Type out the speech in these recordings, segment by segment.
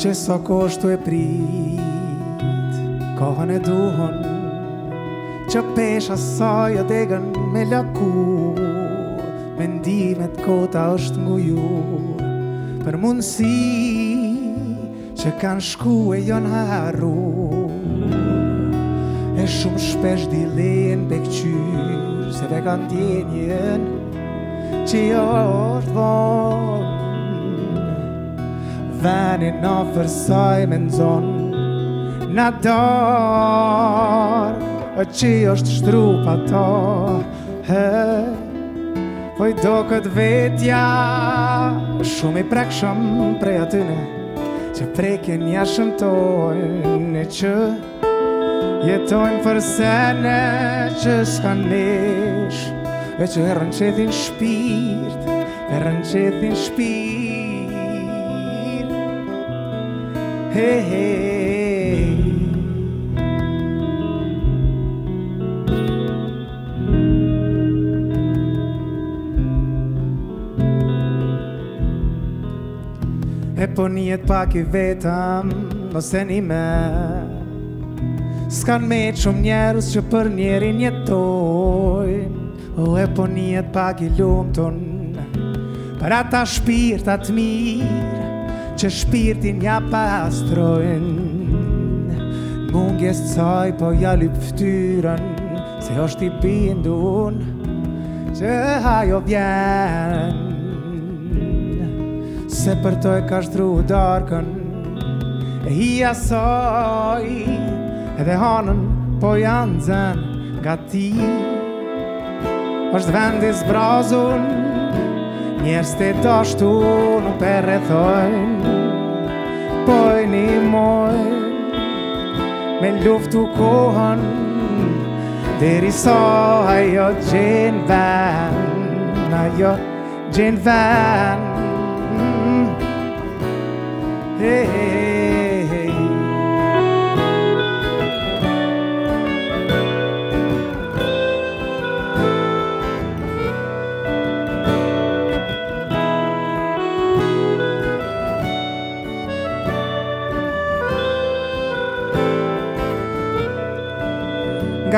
që sa kështu e prit kohën e duhon që pesha saj e degën me laku mendimet kota është nguju për mundësi që kanë shku e jonë harru e shumë shpesh dilin bekqyr se dhe kanë djenjen që jo është vonë vani në fërsoj me në zonë Në dorë, E që është shtru pa to Po i do këtë vetja, shumë i prekë shumë prej atyne Që preke një tojnë e që Jetojnë për sene që s'ka nesh Ve që e rënqetin shpirt, e rënqetin shpirt E po njët pak i vetëm, nëse një me Ska në me qëmë njerës që për njerin jetoj O e po njët pak i lumëton Për ata shpirë të mirë që shpirtin ja pastrojn Mungjes caj po ja lip Se është i bindun që hajo bjen Se për to e ka shtru darkën E hi asoj edhe hanën po janë zen Nga ti është vendis brazun Njerës të dashtu nuk përrethojnë, rrethojnë Po një mojnë Me luftu kohën Deri sa ajo gjenë vend Ajo gjenë vend mm hey, hey.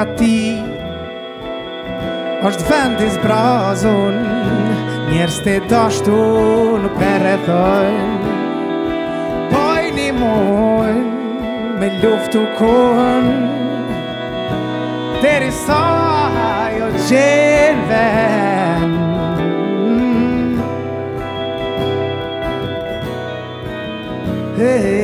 nga ti është vendis brazon Njerës të dashtu në përrethon Poj një mojnë me luftu kohën Deri sa jo gjenë vend Hey, hey.